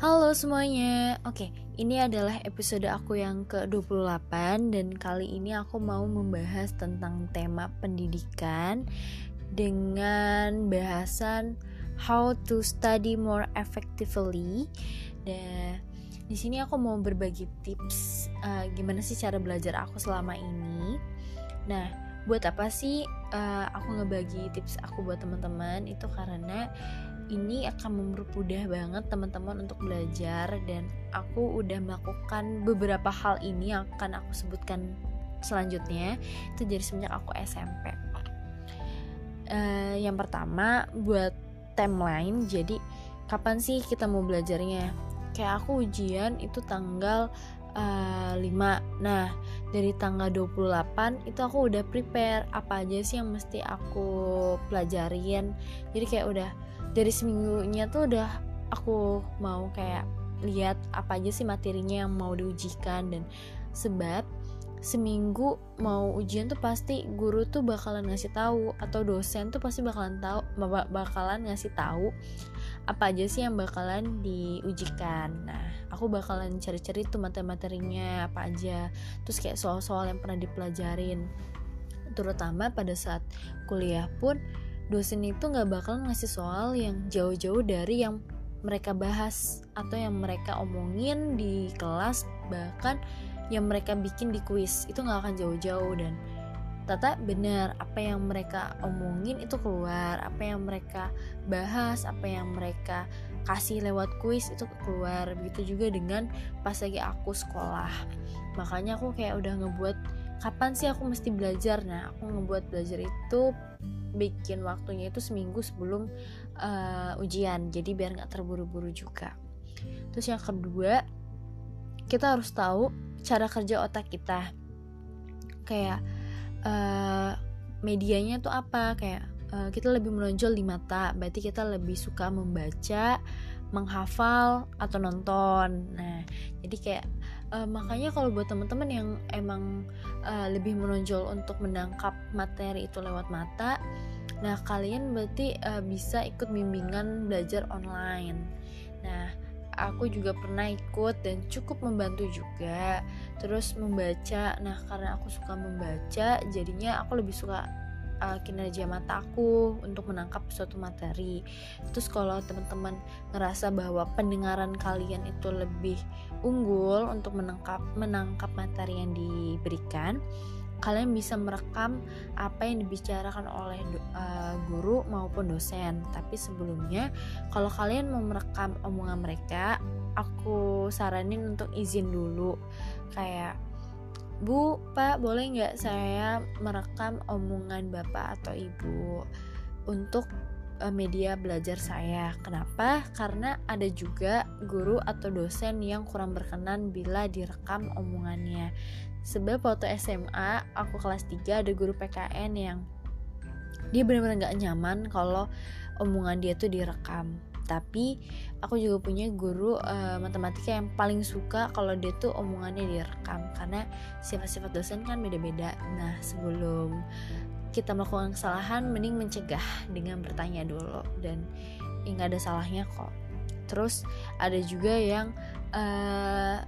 Halo semuanya, oke ini adalah episode aku yang ke-28 Dan kali ini aku mau membahas tentang tema pendidikan Dengan bahasan how to study more effectively. Dan di sini aku mau berbagi tips uh, gimana sih cara belajar aku selama ini. Nah buat apa sih uh, aku ngebagi tips aku buat teman-teman? Itu karena ini akan mempermudah banget teman-teman untuk belajar dan aku udah melakukan beberapa hal ini yang akan aku sebutkan selanjutnya. Itu dari semenjak aku SMP. Uh, eh, yang pertama buat timeline jadi kapan sih kita mau belajarnya? Kayak aku ujian itu tanggal uh, 5 nah dari tanggal 28 itu aku udah prepare apa aja sih yang mesti aku pelajarin. Jadi kayak udah dari seminggunya tuh udah aku mau kayak lihat apa aja sih materinya yang mau diujikan dan sebab seminggu mau ujian tuh pasti guru tuh bakalan ngasih tahu atau dosen tuh pasti bakalan tahu bakalan ngasih tahu apa aja sih yang bakalan diujikan? Nah aku bakalan cari-cari tuh materi-materinya apa aja. Terus kayak soal-soal yang pernah dipelajarin. Terutama pada saat kuliah pun dosen itu nggak bakal ngasih soal yang jauh-jauh dari yang mereka bahas atau yang mereka omongin di kelas bahkan yang mereka bikin di kuis. Itu nggak akan jauh-jauh dan Tata benar. Apa yang mereka omongin itu keluar. Apa yang mereka bahas apa yang mereka kasih lewat kuis itu keluar. Begitu juga dengan pas lagi aku sekolah. Makanya aku kayak udah ngebuat kapan sih aku mesti belajar? Nah aku ngebuat belajar itu bikin waktunya itu seminggu sebelum uh, ujian. Jadi biar nggak terburu-buru juga. Terus yang kedua kita harus tahu cara kerja otak kita. Kayak uh, medianya tuh apa? Kayak uh, kita lebih menonjol di mata berarti kita lebih suka membaca menghafal atau nonton. Nah jadi kayak uh, makanya kalau buat teman-teman yang emang uh, lebih menonjol untuk menangkap materi itu lewat mata nah kalian berarti uh, bisa ikut bimbingan belajar online. Nah aku juga pernah ikut dan cukup membantu juga terus membaca nah karena aku suka membaca jadinya aku lebih suka uh, kinerja mataku untuk menangkap suatu materi. Terus kalau teman-teman ngerasa bahwa pendengaran kalian itu lebih unggul untuk menangkap menangkap materi yang diberikan, kalian bisa merekam apa yang dibicarakan oleh uh, guru maupun dosen. Tapi sebelumnya, kalau kalian mau merekam omongan mereka, aku saranin untuk izin dulu, kayak Bu, Pak, boleh nggak saya merekam omongan Bapak atau Ibu untuk uh, media belajar saya? Kenapa? Karena ada juga guru atau dosen yang kurang berkenan bila direkam omongannya. Sebab waktu SMA, aku kelas 3 ada guru PKN yang dia benar-benar nggak nyaman kalau omongan dia tuh direkam. Tapi aku juga punya guru uh, matematika yang paling suka kalau dia tuh omongannya direkam. Karena sifat-sifat dosen kan beda-beda. Nah sebelum kita melakukan kesalahan mending mencegah dengan bertanya dulu. Dan ya nggak ada salahnya kok. Terus ada juga yang uh,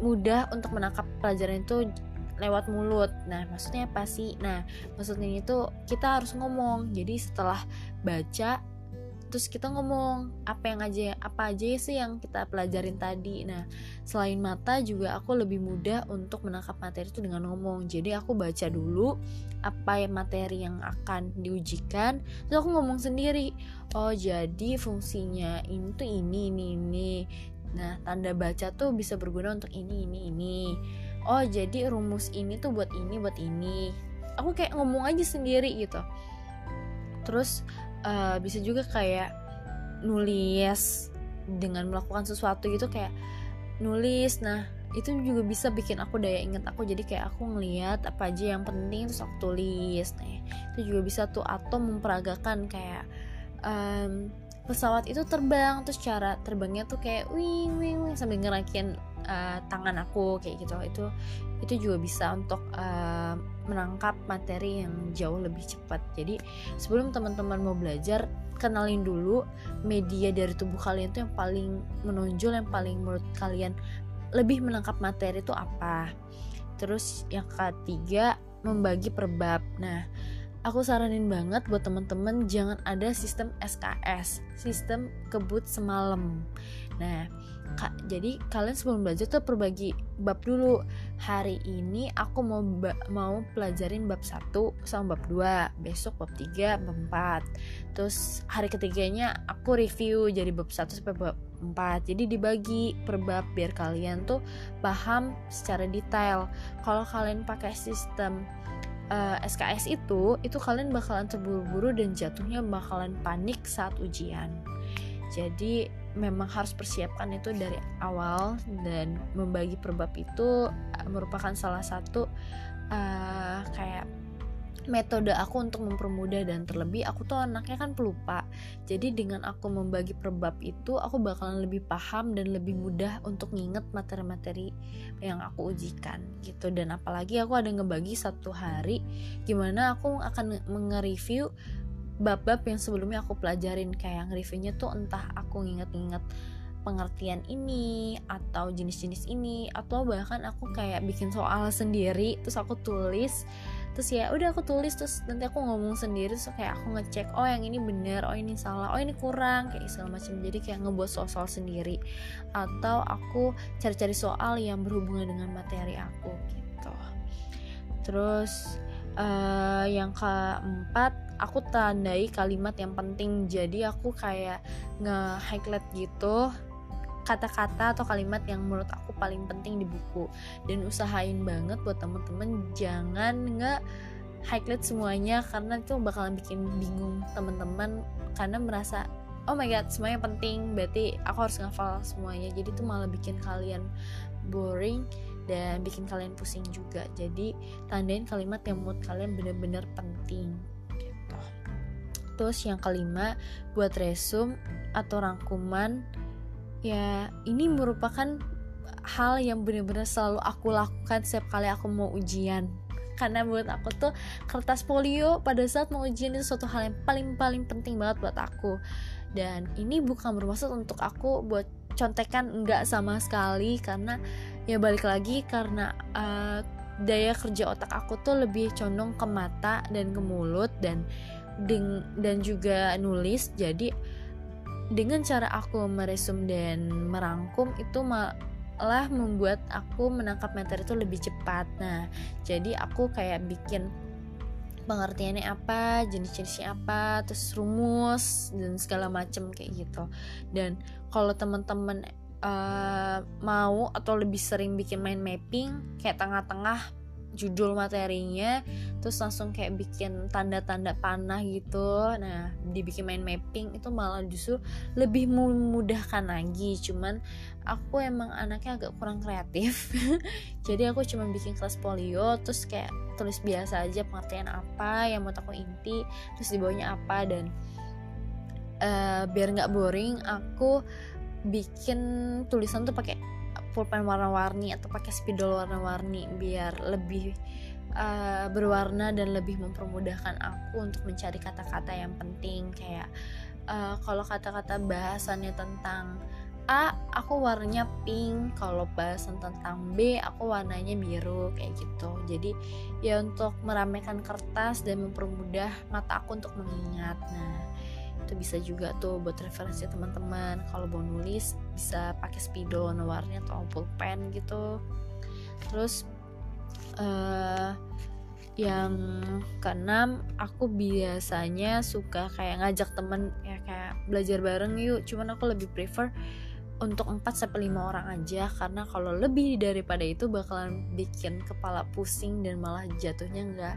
mudah untuk menangkap pelajaran itu lewat mulut. Nah, maksudnya apa sih? Nah, maksudnya itu kita harus ngomong. Jadi setelah baca terus kita ngomong apa yang aja apa aja sih yang kita pelajarin tadi nah selain mata juga aku lebih mudah untuk menangkap materi itu dengan ngomong jadi aku baca dulu apa yang materi yang akan diujikan terus aku ngomong sendiri oh jadi fungsinya ini ini ini ini nah tanda baca tuh bisa berguna untuk ini ini ini. Oh jadi rumus ini tuh buat ini buat ini. Aku kayak ngomong aja sendiri gitu. Terus uh, bisa juga kayak nulis dengan melakukan sesuatu gitu kayak nulis. Nah itu juga bisa bikin aku daya inget aku. Jadi kayak aku ngeliat apa aja yang penting terus aku tulis. Nah itu juga bisa tuh atau memperagakan kayak um, pesawat itu terbang terus cara terbangnya tuh kayak wing wing wing sambil ngerakin uh, tangan aku kayak gitu. Itu itu juga bisa untuk uh, menangkap materi yang jauh lebih cepat. Jadi sebelum teman-teman mau belajar kenalin dulu media dari tubuh kalian itu yang paling menonjol yang paling menurut kalian lebih menangkap materi itu apa. Terus yang ketiga membagi per bab nah aku saranin banget buat temen-temen jangan ada sistem SKS sistem kebut semalam. Nah kak jadi kalian sebelum belajar tuh perbagi bab dulu. Hari ini aku mau mau pelajarin bab 1 sama bab 2 besok bab 3 bab 4 terus hari ketiganya aku review jadi bab 1 sampai bab 4 jadi dibagi per bab biar kalian tuh paham secara detail. Kalau kalian pakai sistem uh, eh, SKS itu itu kalian bakalan terburu-buru dan jatuhnya bakalan panik saat ujian. Jadi memang harus persiapkan itu dari awal dan membagi perbab itu uh, merupakan salah satu uh, kayak metode aku untuk mempermudah dan terlebih aku tuh anaknya kan pelupa. Jadi dengan aku membagi perbab itu aku bakalan lebih paham dan lebih mudah untuk nginget materi-materi yang aku ujikan gitu. Dan apalagi aku ada ngebagi satu hari gimana aku akan nge-review bab-bab yang sebelumnya aku pelajarin. Kayak reviewnya tuh entah aku nginget-nginget pengertian ini atau jenis-jenis ini atau bahkan aku kayak bikin soal sendiri terus aku tulis terus ya udah aku tulis terus nanti aku ngomong sendiri terus kayak aku ngecek oh yang ini bener oh ini salah oh ini kurang kayak segala macam. Jadi kayak ngebuat soal-soal sendiri atau aku cari-cari soal yang berhubungan dengan materi aku gitu. Terus uh, yang keempat aku tandai kalimat yang penting. Jadi aku kayak nge-highlight gitu kata-kata atau kalimat yang menurut aku paling penting di buku. Dan usahain banget buat temen-temen jangan nge highlight semuanya karena itu bakalan bikin bingung temen-temen karena merasa oh my god semuanya penting berarti aku harus ngafal semuanya. Jadi itu malah bikin kalian boring dan bikin kalian pusing juga. Jadi tandain kalimat yang menurut kalian bener-bener penting gitu. Terus yang kelima buat resume atau rangkuman ya ini merupakan hal yang benar-benar selalu aku lakukan setiap kali aku mau ujian. Karena buat aku tuh kertas polio pada saat mau ujian itu suatu hal yang paling-paling penting banget buat aku. Dan ini bukan bermaksud untuk aku buat contekan enggak sama sekali. Karena ya balik lagi karena uh, daya kerja otak aku tuh lebih condong ke mata dan ke mulut dan dan juga nulis. Jadi dengan cara aku meresum dan merangkum itu malah membuat aku menangkap materi itu lebih cepat. Nah jadi aku kayak bikin pengertiannya apa jenis-jenisnya apa terus rumus dan segala macem kayak gitu. Dan kalau teman-teman uh, mau atau lebih sering bikin mind mapping kayak tengah-tengah judul materinya terus langsung kayak bikin tanda-tanda panah gitu. Nah dibikin main mapping itu malah justru lebih memudahkan lagi. Cuman aku emang anaknya agak kurang kreatif. Jadi aku cuma bikin kelas polio terus kayak tulis biasa aja pengertian apa yang mau aku inti terus di bawahnya apa. Dan uh, biar nggak boring aku bikin tulisan tuh pakai pulpen warna-warni atau pakai spidol warna-warni biar lebih uh, berwarna dan lebih mempermudahkan aku untuk mencari kata-kata yang penting. Kayak uh, kalau kata-kata bahasannya tentang A aku warnanya pink. Kalau bahasan tentang B aku warnanya biru kayak gitu. Jadi ya untuk meramaikan kertas dan mempermudah mata aku untuk mengingat. Nah itu bisa juga tuh buat referensi teman-teman. Kalau mau nulis bisa pakai spidol warna atau pulpen gitu. Terus uh, yang keenam aku biasanya suka kayak ngajak temen ya kayak belajar bareng yuk. Cuman aku lebih prefer untuk 4 sampai 5 orang aja. Karena kalau lebih daripada itu bakalan bikin kepala pusing dan malah jatuhnya nggak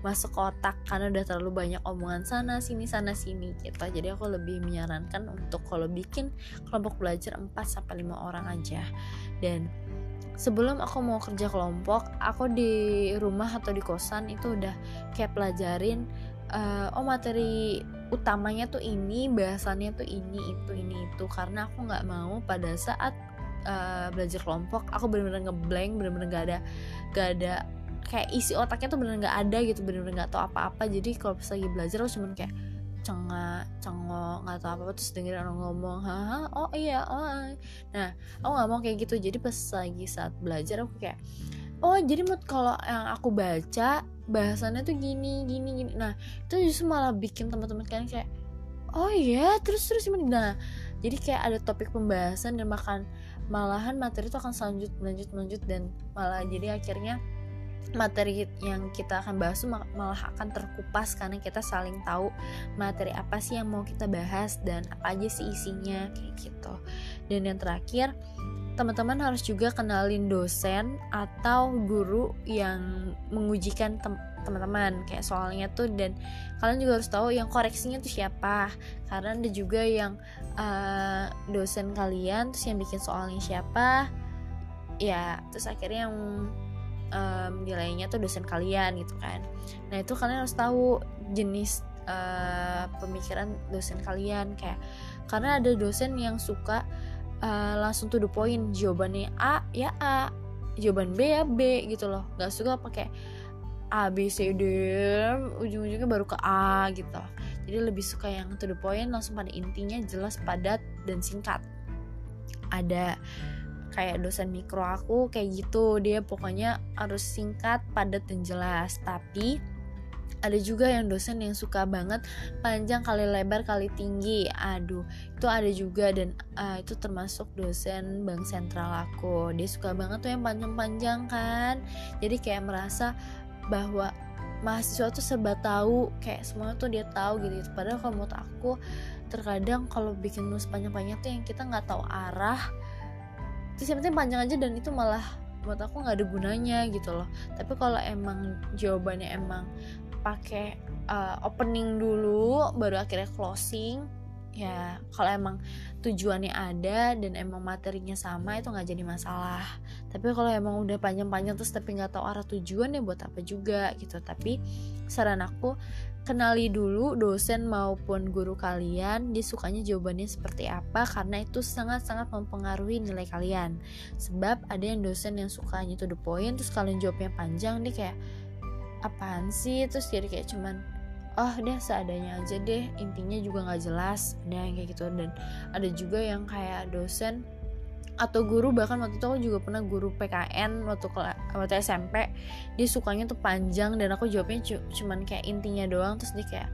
masuk otak karena udah terlalu banyak omongan sana sini sana sini gitu. Jadi aku lebih menyarankan untuk kalau bikin kelompok belajar 4 sampai 5 orang aja. Dan sebelum aku mau kerja kelompok aku di rumah atau di kosan itu udah kayak pelajarin uh, oh materi utamanya tuh ini bahasannya tuh ini itu ini itu. Karena aku nggak mau pada saat uh, belajar kelompok aku bener-bener ngeblank bener-bener gak ada gak ada kayak isi otaknya tuh bener nggak ada gitu bener-bener nggak tahu apa-apa. Jadi kalau pas lagi belajar aku cuman kayak cengak cengok nggak tahu apa apa terus dengerin orang ngomong haha oh iya oh iya. nah aku nggak mau kayak gitu. Jadi pas lagi saat belajar aku kayak oh jadi mood kalau yang aku baca bahasannya tuh gini gini gini. Nah itu justru malah bikin teman-teman kalian kayak oh iya terus terus nah jadi kayak ada topik pembahasan dan makan malahan materi itu akan selanjut melanjut melanjut dan malah jadi akhirnya materi yang kita akan bahas malah akan terkupas karena kita saling tahu materi apa sih yang mau kita bahas dan apa aja sih isinya kayak gitu. Dan yang terakhir teman-teman harus juga kenalin dosen atau guru yang mengujikan teman-teman kayak soalnya tuh dan kalian juga harus tahu yang koreksinya tuh siapa. Karena ada juga yang uh, dosen kalian terus yang bikin soalnya siapa ya terus akhirnya yang um, nilainya tuh dosen kalian gitu kan. Nah itu kalian harus tahu jenis uh, pemikiran dosen kalian. Kayak karena ada dosen yang suka uh, langsung to the point jawabannya A ya A jawaban B ya B gitu loh. Nggak suka pakai A B C D ujung-ujungnya baru ke A gitu. Jadi lebih suka yang to the point langsung pada intinya jelas padat dan singkat. Ada kayak dosen mikro aku kayak gitu. Dia pokoknya harus singkat padat dan jelas. Tapi ada juga yang dosen yang suka banget panjang kali lebar kali tinggi. Aduh itu ada juga dan uh, itu termasuk dosen bank sentral aku. Dia suka banget tuh yang panjang-panjang kan. Jadi kayak merasa bahwa mahasiswa tuh serba tahu kayak semua tuh dia tahu gitu, gitu. padahal kalau menurut aku terkadang kalau bikin nulis panjang-panjang tuh yang kita nggak tahu arah terus yang penting panjang aja dan itu malah buat aku nggak ada gunanya gitu loh. Tapi kalau emang jawabannya emang pakai uh, opening dulu baru akhirnya closing ya kalau emang tujuannya ada dan emang materinya sama itu nggak jadi masalah. Tapi kalau emang udah panjang-panjang terus tapi nggak tahu arah tujuan ya buat apa juga gitu. Tapi saran aku kenali dulu dosen maupun guru kalian dia sukanya jawabannya seperti apa karena itu sangat-sangat mempengaruhi nilai kalian. Sebab ada yang dosen yang sukanya to the point terus kalian jawabnya panjang dia kayak apaan sih? Terus jadi kayak cuman oh deh seadanya aja deh intinya juga nggak jelas. Ada yang kayak gitu dan ada juga yang kayak dosen atau guru bahkan waktu itu aku juga pernah guru PKN waktu waktu SMP dia sukanya tuh panjang dan aku jawabnya cuman kayak intinya doang. Terus dia kayak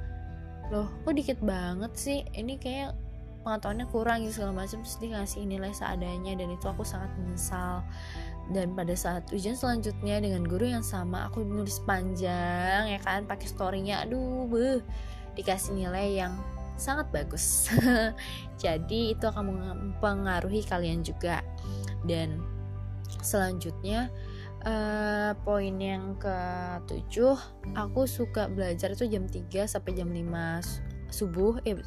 loh kok dikit banget sih? Ini kayak pengetahuannya kurang gitu segala macam terus dia ngasih nilai seadanya dan itu aku sangat menyesal. Dan pada saat ujian selanjutnya dengan guru yang sama aku nulis panjang ya kan pakai storynya. Aduh beuh. Dikasih nilai yang sangat bagus. Jadi itu akan mempengaruhi kalian juga. Dan selanjutnya uh, poin yang ke-7 aku suka belajar itu jam 3 sampai jam 5 subuh. Eh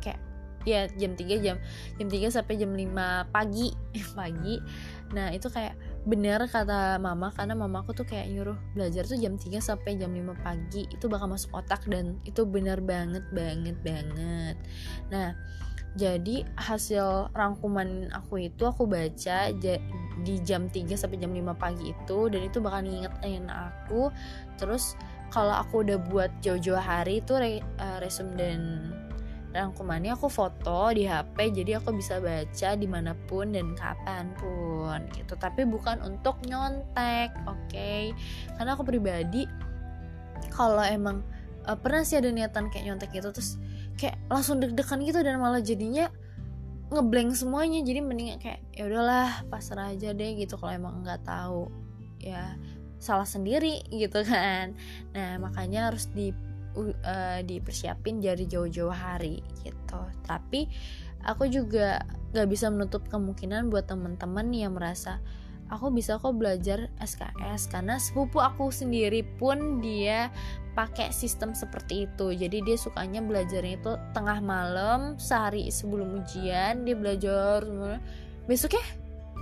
kayak ya jam 3 jam jam 3 sampai jam 5 pagi. Pagi. Nah itu kayak bener kata mama karena mama aku tuh kayak nyuruh belajar tuh jam 3 sampai jam 5 pagi. Itu bakal masuk otak dan itu bener banget banget banget. Nah jadi hasil rangkuman aku itu aku baca di jam 3 sampai jam 5 pagi itu dan itu bakal ngingetin aku. Terus kalau aku udah buat jauh-jauh hari itu re, uh, resume dan rangkumannya aku foto di HP jadi aku bisa baca di mana pun dan kapan pun gitu. Tapi bukan untuk nyontek oke? Okay? karena aku pribadi kalau emang uh, pernah sih ada niatan kayak nyontek gitu terus kayak langsung deg-degan gitu dan malah jadinya ngeblank semuanya. Jadi mending kayak ya udahlah pasrah aja deh gitu. Kalau emang nggak tahu ya salah sendiri gitu kan. Nah makanya harus di uh, dipersiapin dari jauh-jauh hari gitu. Tapi aku juga gak bisa menutup kemungkinan buat teman-teman yang merasa aku bisa kok belajar SKS karena sepupu aku sendiri pun dia pakai sistem seperti itu. Jadi dia sukanya belajarnya itu tengah malam sehari sebelum ujian dia belajar besoknya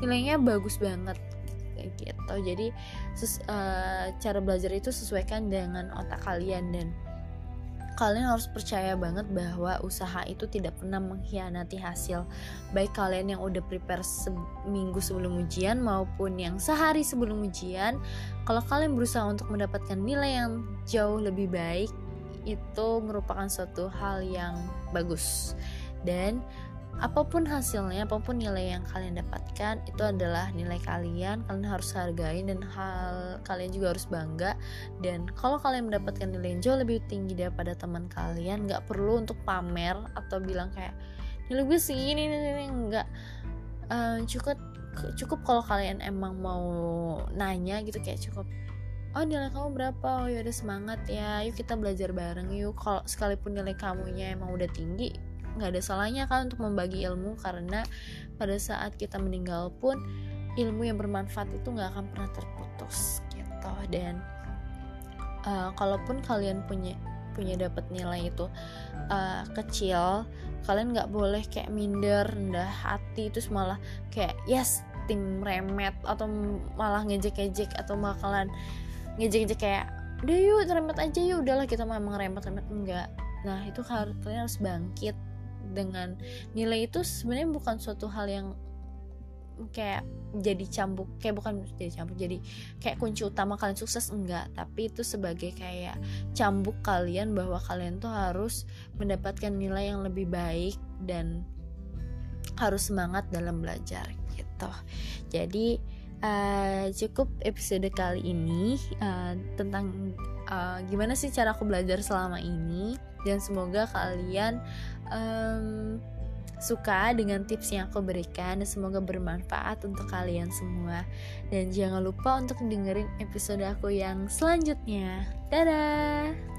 nilainya bagus banget gitu. Jadi ses, uh, cara belajar itu sesuaikan dengan otak kalian dan kalian harus percaya banget bahwa usaha itu tidak pernah mengkhianati hasil. Baik kalian yang udah prepare seminggu sebelum ujian maupun yang sehari sebelum ujian kalau kalian berusaha untuk mendapatkan nilai yang jauh lebih baik itu merupakan suatu hal yang bagus. Dan apa pun hasilnya, apa pun nilai yang kalian dapatkan itu adalah nilai kalian. Kalian harus hargai dan hal kalian juga harus bangga. Dan kalau kalian mendapatkan nilai yang jauh lebih tinggi daripada teman kalian, nggak perlu untuk pamer atau bilang kayak nilai gue sih ini ini enggak. Uh, cukup cukup kalau kalian emang mau nanya gitu kayak cukup oh nilai kamu berapa oh ya udah semangat ya yuk kita belajar bareng yuk kalau sekalipun nilai kamunya emang udah tinggi nggak ada salahnya kan untuk membagi ilmu karena pada saat kita meninggal pun ilmu yang bermanfaat itu nggak akan pernah terputus gitu. Dan uh, kalaupun kalian punya punya dapat nilai itu uh, kecil kalian nggak boleh kayak minder rendah hati terus malah kayak yes tim remet atau malah ngejek-ngejek atau bakalan ngejek-ngejek kayak udah yuk remet aja yuk. Udahlah kita memang remet remet enggak. Nah itu kalian harus bangkit dengan nilai itu sebenarnya bukan suatu hal yang kayak jadi cambuk kayak bukan jadi cambuk jadi kayak kunci utama kalian sukses enggak. Tapi itu sebagai kayak cambuk kalian bahwa kalian tuh harus mendapatkan nilai yang lebih baik dan harus semangat dalam belajar gitu. Jadi uh, cukup episode kali ini uh, tentang uh, gimana sih cara aku belajar selama ini. Dan semoga kalian um, suka dengan tips yang aku berikan. Semoga bermanfaat untuk kalian semua. Dan jangan lupa untuk dengerin episode aku yang selanjutnya. Dadah